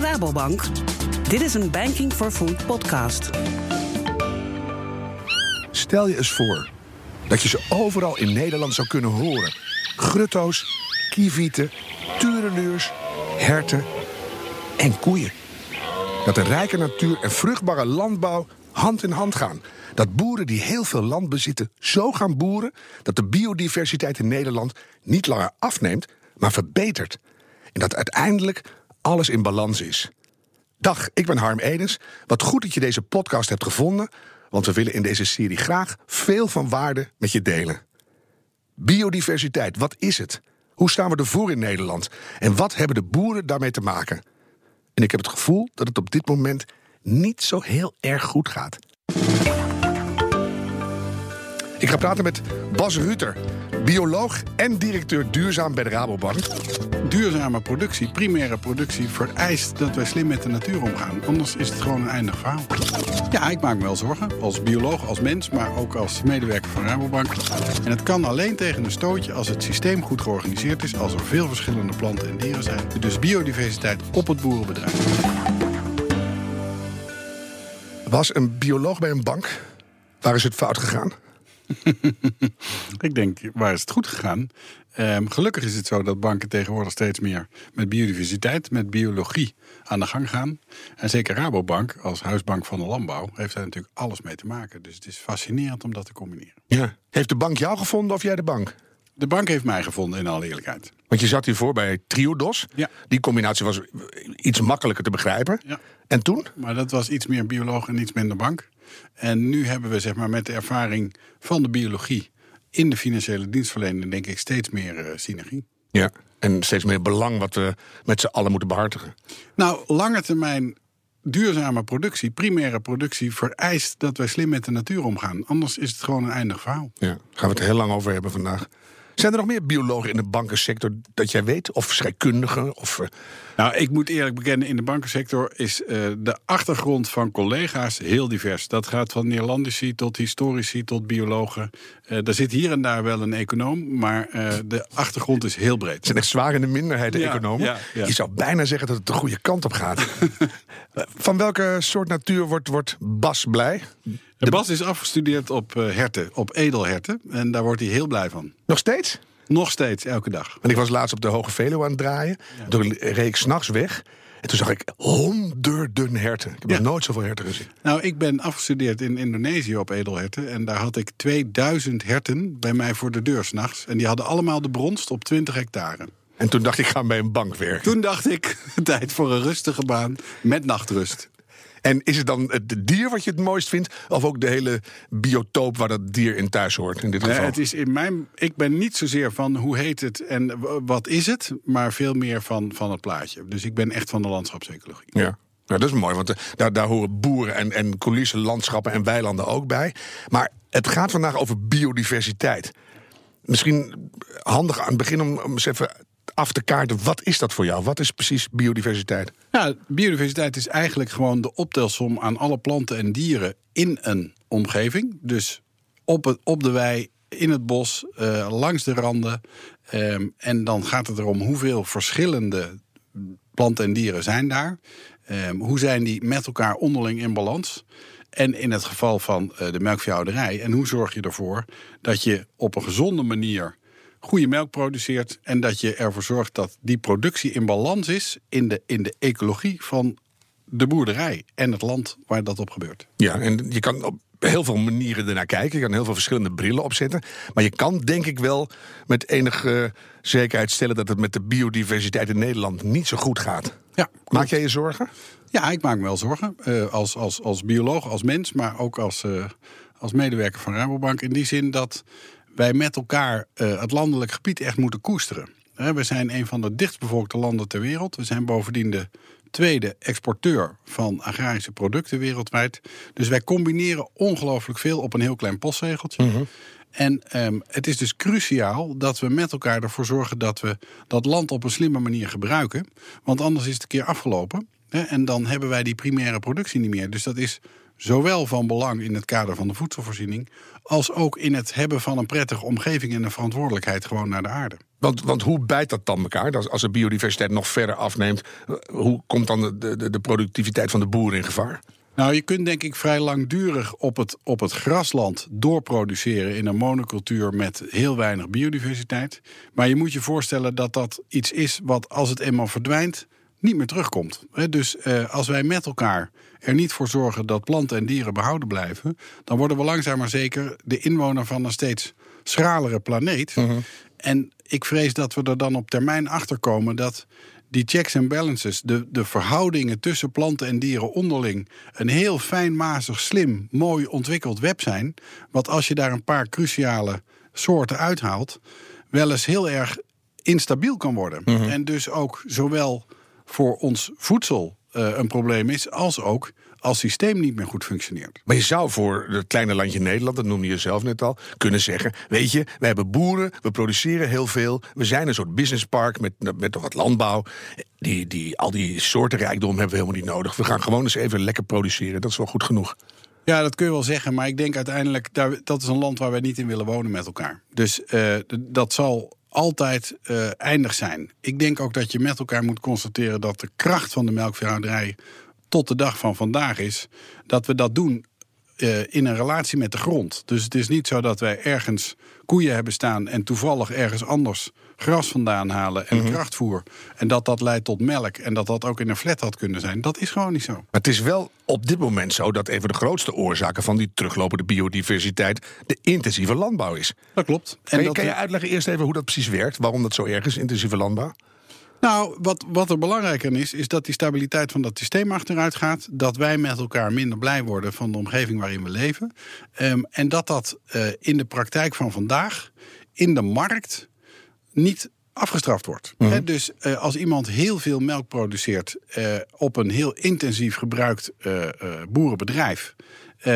van Rabobank. Dit is een Banking for Food podcast. Stel je eens voor dat je ze overal in Nederland zou kunnen horen. Grutto's, kievieten, tureluurs, herten en koeien. Dat de rijke natuur en vruchtbare landbouw hand in hand gaan. Dat boeren die heel veel land bezitten zo gaan boeren dat de biodiversiteit in Nederland niet langer afneemt, maar verbetert. En dat uiteindelijk alles in balans is. Dag, ik ben Harm Edens. Wat goed dat je deze podcast hebt gevonden, want we willen in deze serie graag veel van waarde met je delen. Biodiversiteit, wat is het? Hoe staan we ervoor in Nederland? En wat hebben de boeren daarmee te maken? En ik heb het gevoel dat het op dit moment niet zo heel erg goed gaat. Ik ga praten met Bas Ruter, bioloog en directeur duurzaam bij de Rabobank. Duurzame productie, primaire productie, vereist dat wij slim met de natuur omgaan. Anders is het gewoon een eindig verhaal. Ja, ik maak me wel zorgen. Als bioloog, als mens, maar ook als medewerker van Rabobank. En het kan alleen tegen een stootje als het systeem goed georganiseerd is, als er veel verschillende planten en dieren zijn. Dus biodiversiteit op het boerenbedrijf. Was een bioloog bij een bank? Waar is het fout gegaan? ik denk, waar is het goed gegaan? Ehm, gelukkig is het zo dat banken tegenwoordig steeds meer met biodiversiteit, met biologie aan de gang gaan. En zeker Rabobank, als huisbank van de landbouw, heeft daar natuurlijk alles mee te maken. Dus het is fascinerend om dat te combineren. Ja. Heeft de bank jou gevonden of jij de bank? De bank heeft mij gevonden, in alle eerlijkheid. Want je zat hiervoor bij Triodos. Ja. Die combinatie was iets makkelijker te begrijpen. Ja. En toen? Maar dat was iets meer bioloog en iets minder bank. En nu hebben we zeg maar, met de ervaring van de biologie in de financiële dienstverlening, denk ik, steeds meer uh, synergie. Ja, en steeds meer belang wat we met z'n allen moeten behartigen. Nou, lange termijn duurzame productie, primaire productie, vereist dat wij slim met de natuur omgaan. Anders is het gewoon een eindig verhaal. Ja, daar gaan we het heel lang over hebben vandaag. Zijn er nog meer biologen in de bankensector dat jij weet? Of scheikundigen? Of, uh... Nou, ik moet eerlijk bekennen, in de bankensector is uh, de achtergrond van collega's heel divers. Dat gaat van Nederlandici tot historici tot biologen. Uh, er zit hier en daar wel een econoom, maar de achtergrond is heel breed. Het zijn echt zwaar in de minderheid, de ja, economen. Ja, ja. Je zou bijna zeggen dat het de goede kant op gaat. van welke soort natuur wordt, wordt Bas blij? De Bas is afgestudeerd op herten, op edelherten. En daar wordt hij heel blij van. Nog steeds? Nog steeds, elke dag. Want ik was laatst op de Hoge Veluwe aan het draaien. Ja. Toen reed ik s'nachts weg. En toen zag ik honderden herten. Ik heb nog nooit zoveel herten gezien. Nou, ik ben afgestudeerd in Indonesië op edelherten. En daar had ik 2000 herten bij mij voor de deur s'nachts. En die hadden allemaal de bronst op 20 hectare. En toen dacht ik, ga bij een bank werken. Toen dacht ik, tijd voor een rustige baan met nachtrust. En is het dan het dier wat je het mooist vindt? Of ook de hele biotoop waar dat dier in thuis hoort? In dit geval? Nee, het is in mijn, ik ben niet zozeer van hoe heet het en wat is het, maar veel meer van, van het plaatje. Dus ik ben echt van de landschapsecologie. Ja. Nou, dat is mooi, want daar, daar horen boeren en, en coulissen, landschappen en weilanden ook bij. Maar het gaat vandaag over biodiversiteit. Misschien handig aan het begin om, om eens even af te kaarten. Wat is dat voor jou? Wat is precies biodiversiteit? Ja, biodiversiteit is eigenlijk gewoon de optelsom aan alle planten en dieren in een omgeving. Dus op, het, op de wei, in het bos, uh, langs de randen. Um, en dan gaat het erom hoeveel verschillende planten en dieren zijn daar. Um, hoe zijn die met elkaar onderling in balans? En in het geval van uh, de melkveehouderij. En hoe zorg je ervoor dat je op een gezonde manier goede melk produceert. En dat je ervoor zorgt dat die productie in balans is in de, in de ecologie van de boerderij en het land waar dat op gebeurt. Ja, en je kan op heel veel manieren ernaar kijken. Je kan heel veel verschillende brillen opzetten. Maar je kan denk ik wel met enige zekerheid stellen dat het met de biodiversiteit in Nederland niet zo goed gaat. Ja, Maak jij je zorgen? Ja, ik maak me wel zorgen. Uh, als, als, als bioloog, als mens, maar ook als, uh, als medewerker van Rabobank. In die zin dat wij met elkaar uh, het landelijk gebied echt moeten koesteren. we zijn een van de dichtstbevolkte landen ter wereld. We zijn bovendien de tweede exporteur van agrarische producten wereldwijd. Dus wij combineren ongelooflijk veel op een heel klein postzegeltje. Mm -hmm. En um, het is dus cruciaal dat we met elkaar ervoor zorgen dat we dat land op een slimme manier gebruiken. Want anders is het een keer afgelopen. Hè, en dan hebben wij die primaire productie niet meer. Dus dat is zowel van belang in het kader van de voedselvoorziening, als ook in het hebben van een prettige omgeving en een verantwoordelijkheid gewoon naar de aarde. Want, want hoe bijt dat dan elkaar? Als, de biodiversiteit nog verder afneemt, eh, hoe komt dan de, de, de productiviteit van de boeren in gevaar? Nou, je kunt denk ik vrij langdurig op het, op het grasland doorproduceren in een monocultuur met heel weinig biodiversiteit. Maar je moet je voorstellen dat dat iets is wat als het eenmaal verdwijnt, niet meer terugkomt. Dus eh, als wij met elkaar er niet voor zorgen dat planten en dieren behouden blijven, dan worden we langzaam maar zeker de inwoner van een steeds schralere planeet. En ik vrees dat we er dan op termijn achter komen dat die checks en balances, de, de verhoudingen tussen planten en dieren onderling, een heel fijnmazig, slim, mooi ontwikkeld web zijn. Wat als je daar een paar cruciale soorten uithaalt, wel eens heel erg instabiel kan worden. En dus ook zowel voor ons voedsel uh, een probleem is, als ook als systeem niet meer goed functioneert. Maar je zou voor het kleine landje Nederland, dat noemde je zelf net al, kunnen zeggen: Weet je, we hebben boeren, we produceren heel veel. We zijn een soort businesspark met, met nog wat landbouw. Die, die, al die soorten rijkdom hebben we helemaal niet nodig. We gaan gewoon eens even lekker produceren. Dat is wel goed genoeg. Ja, dat kun je wel zeggen. Maar ik denk uiteindelijk, dat is een land waar wij niet in willen wonen met elkaar. Dus uh, dat zal altijd uh, eindig zijn. Ik denk ook dat je met elkaar moet constateren dat de kracht van de melkveehouderij tot de dag van vandaag is dat we dat doen uh, in een relatie met de grond. Dus het is niet zo dat wij ergens koeien hebben staan en toevallig ergens anders gras vandaan halen en mm -hmm. krachtvoer. En dat dat leidt tot melk en dat dat ook in een flat had kunnen zijn. Dat is gewoon niet zo. Maar het is wel op dit moment zo dat een van de grootste oorzaken van die teruglopende biodiversiteit de intensieve landbouw is. Dat klopt. En kan je, dat kan je uitleggen eerst even hoe dat precies werkt? Waarom dat zo erg is, intensieve landbouw? Nou, wat, wat er belangrijker is, is dat die stabiliteit van dat systeem achteruit gaat. Dat wij met elkaar minder blij worden van de omgeving waarin we leven. Um, en dat dat uh, in de praktijk van vandaag, in de markt, niet afgestraft wordt. Mm -hmm. dus uh, als iemand heel veel melk produceert uh, op een heel intensief gebruikt boerenbedrijf.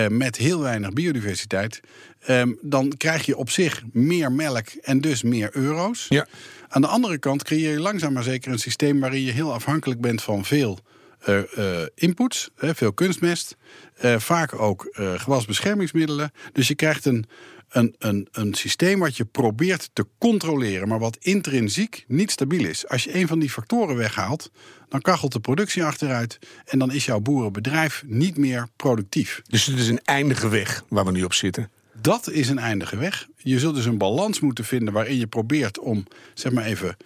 met heel weinig biodiversiteit. Um, dan krijg je op zich meer melk en dus meer euro's. Ja. Aan de andere kant creëer je langzaam maar zeker een systeem waarin je heel afhankelijk bent van veel inputs, veel kunstmest, vaak ook gewasbeschermingsmiddelen. Dus je krijgt een, een, een, een systeem wat je probeert te controleren, maar wat intrinsiek niet stabiel is. Als je een van die factoren weghaalt, dan kachelt de productie achteruit en dan is jouw boerenbedrijf niet meer productief. Dus het is een eindige weg waar we nu op zitten. Dat is een eindige weg. Je zult dus een balans moeten vinden waarin je probeert om, zeg maar even,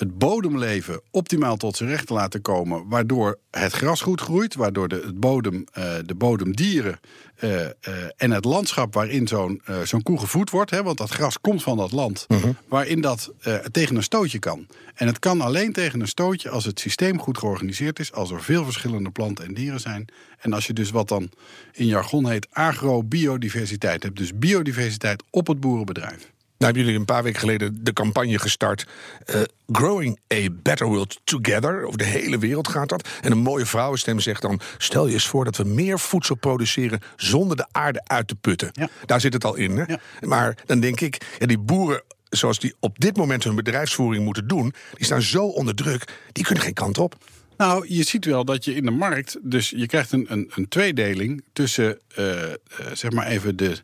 het bodemleven optimaal tot zijn recht te laten komen. Waardoor het gras goed groeit, waardoor de, het bodem, uh, de bodemdieren uh, uh, en het landschap waarin zo'n zo'n koe gevoed wordt. Hè, want dat gras komt van dat land. -huh. Waarin dat tegen een stootje kan. En het kan alleen tegen een stootje als het systeem goed georganiseerd is. Als er veel verschillende planten en dieren zijn. En als je dus wat dan in jargon heet agrobiodiversiteit hebt. Dus biodiversiteit op het boerenbedrijf. Nou hebben jullie een paar weken geleden de campagne gestart. Uh, Growing a Better World Together. Over de hele wereld gaat dat. En een mooie vrouwenstem zegt dan: stel je eens voor dat we meer voedsel produceren zonder de aarde uit te putten. Ja. Daar zit het al in. Hè? Ja. Maar dan denk ik, ja, die boeren zoals die op dit moment hun bedrijfsvoering moeten doen, die staan zo onder druk, die kunnen geen kant op. Nou, je ziet wel dat je in de markt, dus je krijgt een, een, een tweedeling tussen, uh, uh, zeg maar even de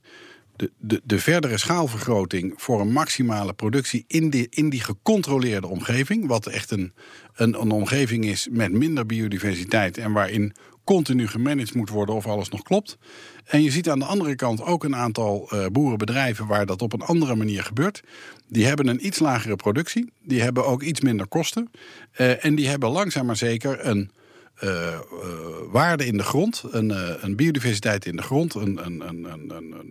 de, de, de verdere schaalvergroting voor een maximale productie in die, in die gecontroleerde omgeving. Wat echt een, een, een omgeving is met minder biodiversiteit en waarin continu gemanaged moet worden of alles nog klopt. En je ziet aan de andere kant ook een aantal uh, boerenbedrijven waar dat op een andere manier gebeurt. Die hebben een iets lagere productie, die hebben ook iets minder kosten. Uh, en die hebben langzaam maar zeker een uh, uh, waarde in de grond, een, uh, een, biodiversiteit in de grond, een, een,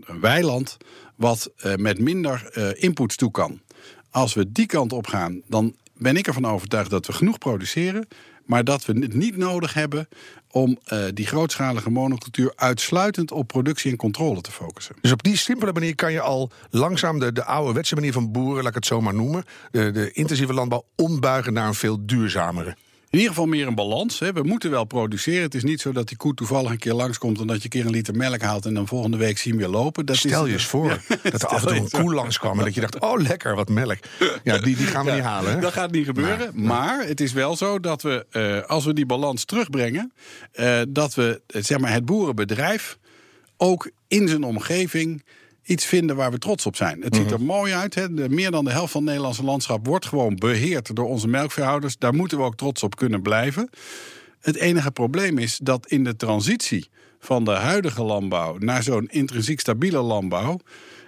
een, weiland wat met minder inputs toe kan. Als we die kant op gaan, dan ben ik ervan overtuigd dat we genoeg produceren, maar dat we het niet nodig hebben om die grootschalige monocultuur uitsluitend op productie en controle te focussen. Dus op die simpele manier kan je al langzaam de, de ouderwetse manier van boeren, laat ik het zo maar noemen, de intensieve landbouw ombuigen naar een veel duurzamere. In ieder geval meer een balans. Hè. We moeten wel produceren. Het is niet zo dat die koe toevallig een keer langskomt... en dat je een keer een liter melk haalt en dan volgende week zien we weer lopen. Dat Stel je eens voor ja. dat er af en toe een koe langskwam... en dat je dacht, oh lekker, wat melk. Ja, die, die gaan we ja, niet halen. Hè? Dat gaat niet gebeuren. Maar, maar het is wel zo dat we, uh, als we die balans terugbrengen... Uh, dat we zeg maar, het boerenbedrijf ook in zijn omgeving iets vinden waar we trots op zijn. Het ziet er mooi uit. Hè? De, meer dan de helft van het Nederlandse landschap wordt gewoon beheerd door onze melkveehouders. Daar moeten we ook trots op kunnen blijven. Het enige probleem is dat in de transitie van de huidige landbouw naar zo'n intrinsiek stabiele landbouw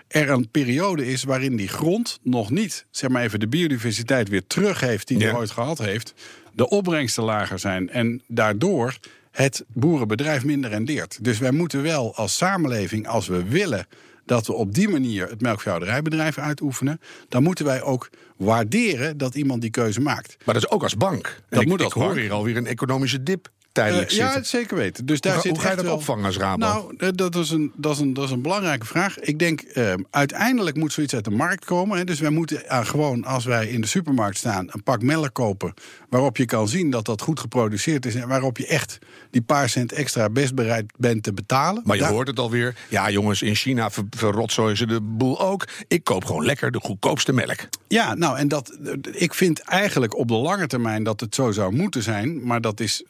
er een periode is waarin die grond nog niet, zeg maar even, de biodiversiteit weer terug heeft die Ja. hij ooit gehad heeft. De opbrengsten lager zijn en daardoor het boerenbedrijf minder rendeert. Dus wij moeten wel als samenleving, als we willen dat we op die manier het melkveehouderijbedrijf uitoefenen, dan moeten wij ook waarderen dat iemand die keuze maakt. Maar dat is ook als bank. Dat ik, moet ik hoor hier alweer een economische dip tijdelijk Eh, ja, zeker weten. Dus daar Hoe, zit hoe ga je dat wel- opvangen als Rabo? Nou, eh, dat is een, dat is een, dat is een belangrijke vraag. Ik denk, eh, uiteindelijk moet zoiets uit de markt komen. Hè. Dus wij moeten eh, gewoon, als wij in de supermarkt staan, een pak melk kopen. waarop je kan zien dat dat goed geproduceerd is. en waarop je echt die paar cent extra best bereid bent te betalen. maar je Daar- hoort het alweer. Ja, jongens, in China ver, verrotzooien ze de boel ook. Ik koop gewoon lekker de goedkoopste melk. Ja, nou, en dat, ik vind eigenlijk op de lange termijn dat het zo zou moeten zijn. Maar dat is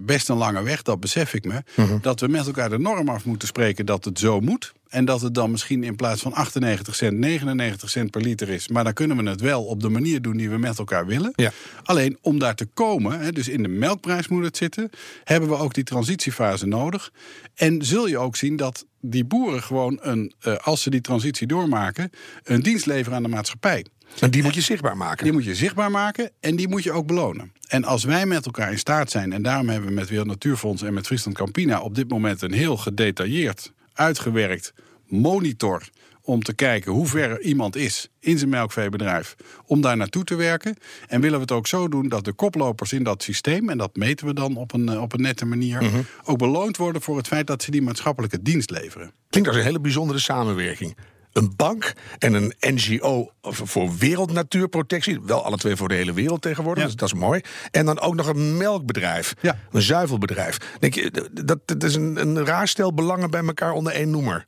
best een lange weg, dat besef ik me. Dat we met elkaar de norm af moeten spreken dat het zo moet. En dat het dan misschien in plaats van 98 cent 99 cent per liter is. Maar dan kunnen we het wel op de manier doen die we met elkaar willen. Ja. Alleen om daar te komen, hè, dus in de melkprijs moet het zitten, hebben we ook die transitiefase nodig. En zul je ook zien dat die boeren gewoon, een, eh, als ze die transitie doormaken, een dienst leveren aan de maatschappij. En die moet je zichtbaar maken. Die moet je zichtbaar maken en die moet je ook belonen. En als wij met elkaar in staat zijn, en daarom hebben we met Wereld Natuurfonds en met Friesland Campina op dit moment een heel gedetailleerd, uitgewerkt monitor om te kijken hoe ver iemand is in zijn melkveebedrijf, om daar naartoe te werken. En willen we het ook zo doen dat de koplopers in dat systeem, en dat meten we dan op een, eh, op een nette manier, ook beloond worden voor het feit dat ze die maatschappelijke dienst leveren. Klinkt als een hele bijzondere samenwerking. Een bank en een NGO voor wereldnatuurprotectie. Wel alle twee voor de hele wereld tegenwoordig. Ja. Dus dat is mooi. En dan ook nog een melkbedrijf. Ja. Een zuivelbedrijf. Denk je, dat, dat is een, een raar stel belangen bij elkaar onder één noemer.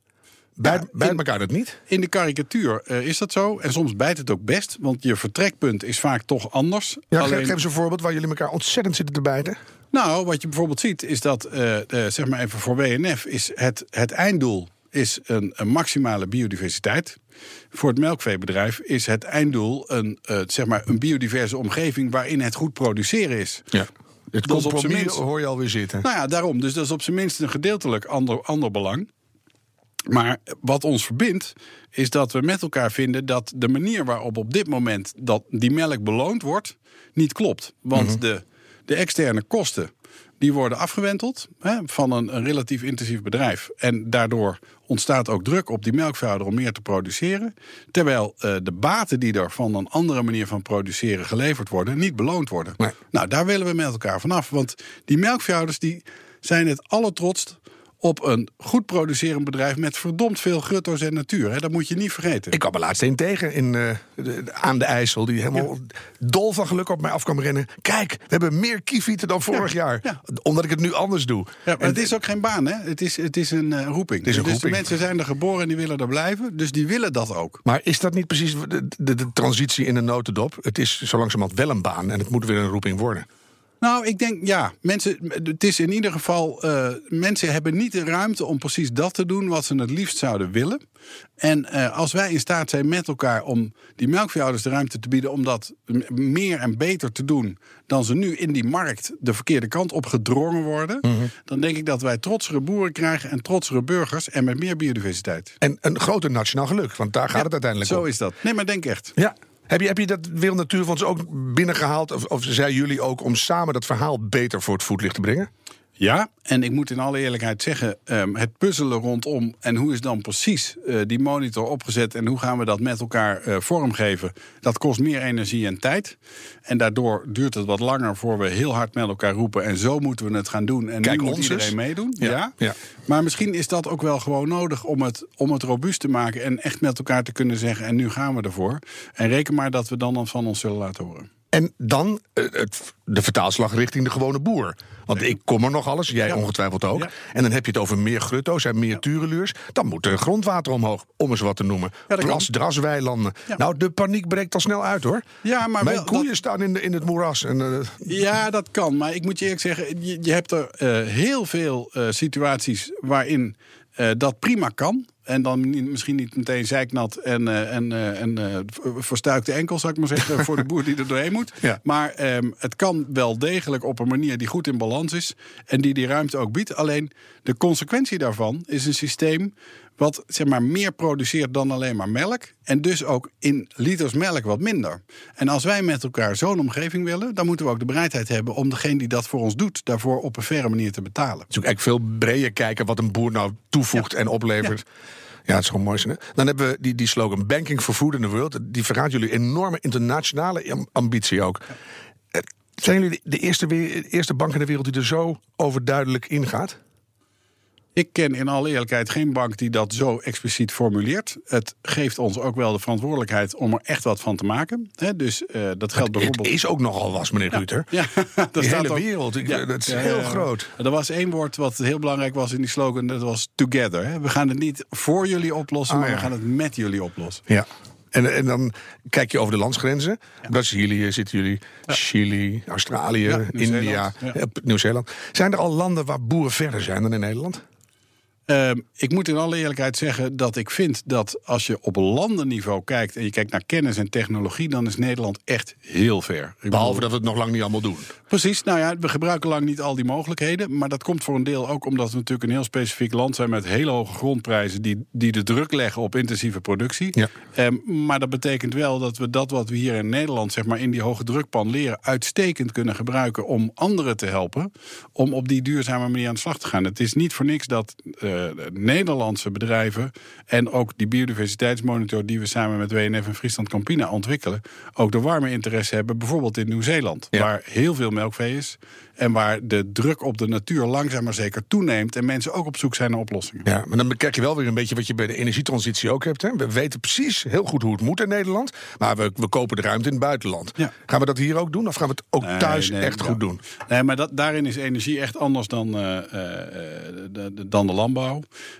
Bijt, Ja, bijt in- elkaar dat niet? In de karikatuur eh, is dat zo. En soms bijt het ook best, want je vertrekpunt is vaak toch anders. Ja, Alleen- Geef eens een voorbeeld waar jullie elkaar ontzettend zitten te bijten. Nou, wat je bijvoorbeeld ziet is dat, eh, eh, zeg maar even voor WNF, is het, het einddoel is een, een maximale biodiversiteit. Voor het melkveebedrijf is het einddoel een, eh, zeg maar een biodiverse omgeving waarin het goed produceren is. Ja. Het Dat op compromis minst- hoor je alweer zitten. Nou ja, daarom. Dus dat is op zijn minst een gedeeltelijk ander, ander belang. Maar wat ons verbindt, is dat we met elkaar vinden dat de manier waarop op dit moment dat die melk beloond wordt, niet klopt. Want de, de externe kosten die worden afgewenteld hè, van een, een relatief intensief bedrijf. En daardoor ontstaat ook druk op die melkveehouder om meer te produceren. Terwijl eh, de baten die er van een andere manier van produceren geleverd worden, niet beloond worden. Nee. Nou, daar willen we met elkaar vanaf. Want die melkveehouders die zijn het allertrotst op een goed producerend bedrijf met verdomd veel grutto's en natuur. Hè? Dat moet je niet vergeten. Ik kwam er laatst een tegen in, eh, de- aan de IJssel. Die helemaal dol van geluk op mij af kwam rennen. Kijk, we hebben meer kievieten dan vorig jaar. ja. Omdat ik het nu anders doe. Ja, maar En- het is ook geen baan, hè? Het is, het is een eh, roeping. Het is een dus roeping. de mensen zijn er geboren en die willen er blijven. Dus die willen dat ook. Maar is dat niet precies de, de, de transitie in een notendop? Het is zo langzamerhand wel een baan en het moet weer een roeping worden. Nou, ik denk ja. Mensen, het is in ieder geval. eh, mensen hebben niet de ruimte om precies dat te doen wat ze het liefst zouden willen. En eh, als wij in staat zijn met elkaar om die melkveehouders de ruimte te bieden om dat meer en beter te doen dan ze nu in die markt de verkeerde kant op gedrongen worden, dan denk ik dat wij trotsere boeren krijgen en trotsere burgers en met meer biodiversiteit. En een groter nationaal geluk, want daar gaat het uiteindelijk Zo om. is dat. Nee, maar denk echt. Ja. Heb je, heb je dat Wereld Natuurfonds ook binnengehaald? Of, of zijn jullie ook om samen dat verhaal beter voor het voetlicht te brengen? Ja, en ik moet in alle eerlijkheid zeggen, ehm, het puzzelen rondom en hoe is dan precies eh, die monitor opgezet en hoe gaan we dat met elkaar eh, vormgeven, dat kost meer energie en tijd. En daardoor duurt het wat langer voor we heel hard met elkaar roepen en zo moeten we het gaan doen. En Kijk nu moet ons iedereen meedoen. Ja, Ja, ja. Maar misschien is dat ook wel gewoon nodig om het, om het robuust te maken en echt met elkaar te kunnen zeggen en nu gaan we ervoor. En reken maar dat we dan, dan van ons zullen laten horen. En dan eh, het, de vertaalslag richting de gewone boer. Want ik kom er nog alles, jij Ja. ongetwijfeld ook. Ja. En dan heb je het over meer grutto's en meer tureluurs. Dan moet er grondwater omhoog, om eens wat te noemen. Plas, drasweilanden. Ja. Nou, de paniek breekt al snel uit hoor. Ja, maar Mijn wel- koeien dat- staan in, de, in het moeras. En, eh, Ja, dat kan. Maar ik moet je eerlijk zeggen, je, je hebt er eh, heel veel situaties waarin dat prima kan. En dan misschien niet meteen zeiknat en, eh, en, eh, en eh, verstuikte enkel, zou ik maar zeggen, voor de boer die er doorheen moet. Ja. Maar ehm, het kan wel degelijk op een manier die goed in balans is en die die ruimte ook biedt. Alleen de consequentie daarvan is een systeem wat zeg maar, meer produceert dan alleen maar melk. En dus ook in liters melk wat minder. En als wij met elkaar zo'n omgeving willen, dan moeten we ook de bereidheid hebben om degene die dat voor ons doet, daarvoor op een faire manier te betalen. Is ook eigenlijk veel breder kijken wat een boer nou toevoegt en oplevert. Ja. het is gewoon mooi. Hè? Dan hebben we die, die slogan Banking for Food in the World. Die verraadt jullie enorme internationale am- ambitie ook. Eh, Zijn jullie de- eerste, eerste bank in de wereld die er zo overduidelijk ingaat? Ik ken in alle eerlijkheid geen bank die dat zo expliciet formuleert. Het geeft ons ook wel de verantwoordelijkheid om er echt wat van te maken. Dus eh, dat geldt Het bijvoorbeeld. is ook nogal was, meneer Ruter. Ja, staat hele ook- wereld, ik- dat is Ja, heel ja, ja. groot. Er was één woord wat heel belangrijk was in die slogan. Dat was together. We gaan het niet voor jullie oplossen, Ah, maar ja. we gaan het met jullie oplossen. Ja. En, en dan kijk je over de landsgrenzen. Brazilië zitten jullie, Chili, Australië, Ja, India, ja. Nieuw-Zeeland. Zijn er al landen waar boeren verder zijn dan in Nederland? Ehm, ik moet in alle eerlijkheid zeggen dat ik vind dat als je op landenniveau kijkt en je kijkt naar kennis en technologie, dan is Nederland echt heel ver. Ik Behalve bedoel- dat we het nog lang niet allemaal doen. Precies, nou ja, we gebruiken lang niet al die mogelijkheden. Maar dat komt voor een deel ook omdat we natuurlijk een heel specifiek land zijn met hele hoge grondprijzen die, die de druk leggen op intensieve productie. Ja. Ehm, maar dat betekent wel dat we dat wat we hier in Nederland zeg maar, in die hoge drukpan leren, uitstekend kunnen gebruiken om anderen te helpen om op die duurzame manier aan de slag te gaan. Het is niet voor niks dat eh, Nederlandse bedrijven en ook die biodiversiteitsmonitor die we samen met WNF en Friesland Campina ontwikkelen, ook de warme interesse hebben, bijvoorbeeld in Nieuw-Zeeland, Ja. waar heel veel melkvee is en waar de druk op de natuur langzaam maar zeker toeneemt en mensen ook op zoek zijn naar oplossingen. Ja, maar dan kijk je wel weer een beetje wat je bij de energietransitie ook hebt. Hè? We weten precies heel goed hoe het moet in Nederland. Maar we, we kopen de ruimte in het buitenland. Ja. Gaan we dat hier ook doen? Of gaan we het ook Nee, thuis nee, echt goed doen? Nee, maar dat, daarin is energie echt anders dan, eh, eh, eh, dan de landbouw.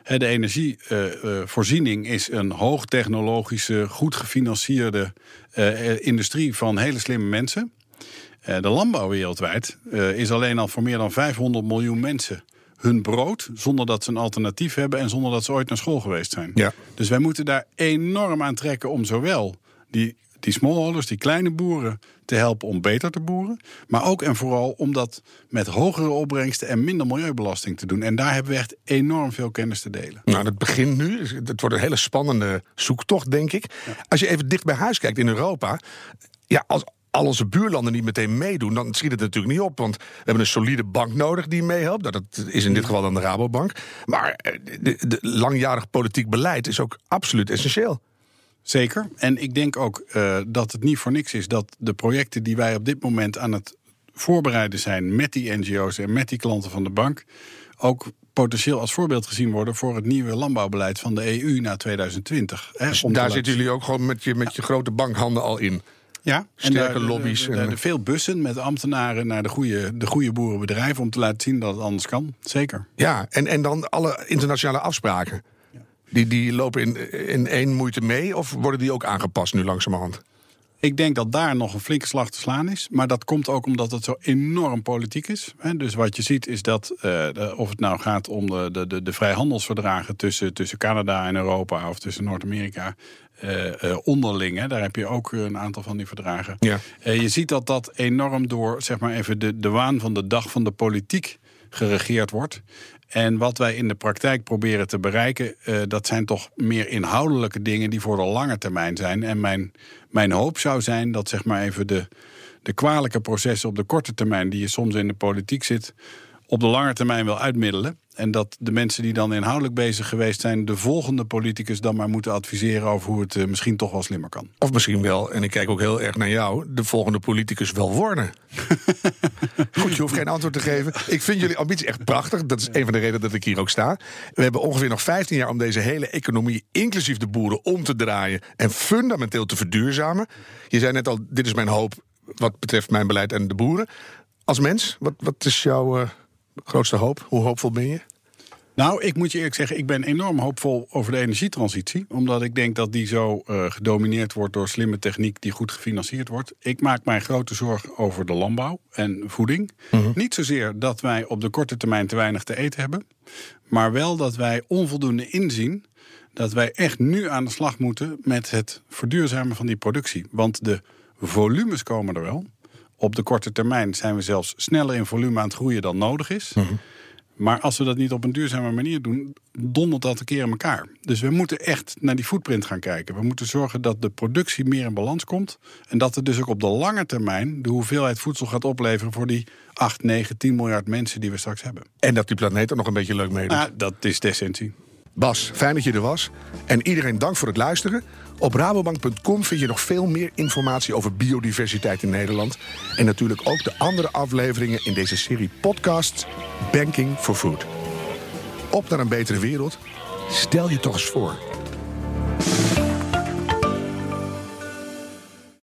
De energievoorziening is een hoogtechnologische, goed gefinancierde eh, eh, industrie van hele slimme mensen. Eh, de landbouw wereldwijd is alleen al voor meer dan 500 miljoen mensen hun brood, zonder dat ze een alternatief hebben en zonder dat ze ooit naar school geweest zijn. Ja. Dus wij moeten daar enorm aan trekken om zowel die, die smallholders, die kleine boeren, te helpen om beter te boeren. Maar ook en vooral om dat met hogere opbrengsten en minder milieubelasting te doen. En daar hebben we echt enorm veel kennis te delen. Nou, dat begint nu. Het wordt een hele spannende zoektocht, denk ik. Als je even dicht bij huis kijkt in Europa. Ja, als al onze buurlanden niet meteen meedoen, dan schiet het natuurlijk niet op. Want we hebben een solide bank nodig die meehelpt. Nou, dat is in dit geval dan de Rabobank. Maar eh, de, de langjarig politiek beleid is ook absoluut essentieel. Zeker. En ik denk ook eh, dat het niet voor niks is dat de projecten die wij op dit moment aan het voorbereiden zijn met die NGO's en met die klanten van de bank, ook potentieel als voorbeeld gezien worden voor het nieuwe landbouwbeleid van de EU na 2020. Hè, Dus daar zitten jullie ook gewoon met je, met je grote bankhanden al in. Ja, en Sterke lobby's en- veel bussen met ambtenaren naar de goede, de goede boerenbedrijven om te laten zien dat het anders kan. Zeker. Ja, en, en dan alle internationale afspraken. Die, die lopen in, in één moeite mee, of worden die ook aangepast nu langzamerhand? Ik denk dat daar nog een flinke slag te slaan is. Maar dat komt ook omdat het zo enorm politiek is. Dus wat je ziet is dat, eh, of het nou gaat om de, de, de, de vrijhandelsverdragen tussen, tussen Canada en Europa of tussen Noord-Amerika. eh, eh, onderling, hè. daar heb je ook een aantal van die verdragen. Ja. Je ziet dat dat enorm door zeg maar even de, de waan van de dag van de politiek geregeerd wordt. En wat wij in de praktijk proberen te bereiken, eh, dat zijn toch meer inhoudelijke dingen die voor de lange termijn zijn. En mijn, mijn hoop zou zijn dat zeg maar even de, de kwalijke processen op de korte termijn, die je soms in de politiek zit, op de lange termijn wil uitmiddelen. En dat de mensen die dan inhoudelijk bezig geweest zijn, de volgende politicus dan maar moeten adviseren over hoe het eh, misschien toch wel slimmer kan. Of misschien wel, en ik kijk ook heel erg naar jou, de volgende politicus wel worden. Goed, je hoeft geen antwoord te geven. Ik vind jullie ambitie echt prachtig. Dat is een van de redenen dat ik hier ook sta. We hebben ongeveer nog 15 jaar om deze hele economie, inclusief de boeren, om te draaien en fundamenteel te verduurzamen. Je zei net al, dit is mijn hoop wat betreft mijn beleid en de boeren. Als mens, wat, wat is jouw eh, grootste hoop? Hoe hoopvol ben je? Nou, ik moet je eerlijk zeggen, ik ben enorm hoopvol over de energietransitie. Omdat ik denk dat die zo uh, gedomineerd wordt door slimme techniek die goed gefinancierd wordt. Ik maak mij grote zorgen over de landbouw en voeding. Mhm. Niet zozeer dat wij op de korte termijn te weinig te eten hebben. Maar wel dat wij onvoldoende inzien dat wij echt nu aan de slag moeten met het verduurzamen van die productie. Want de volumes komen er wel. Op de korte termijn zijn we zelfs sneller in volume aan het groeien dan nodig is. Mhm. Maar als we dat niet op een duurzame manier doen, dondert dat een keer in elkaar. Dus we moeten echt naar die footprint gaan kijken. We moeten zorgen dat de productie meer in balans komt. En dat er dus ook op de lange termijn de hoeveelheid voedsel gaat opleveren voor die 8, 9, 10 miljard mensen die we straks hebben. En dat die planeet er nog een beetje leuk mee doet. Ja, dat is de essentie. Bas, fijn dat je er was. En iedereen dank voor het luisteren. Op rabobank.com vind je nog veel meer informatie over biodiversiteit in Nederland. En natuurlijk ook de andere afleveringen in deze serie podcasts Banking for Food. Op naar een betere wereld. Stel je toch eens voor.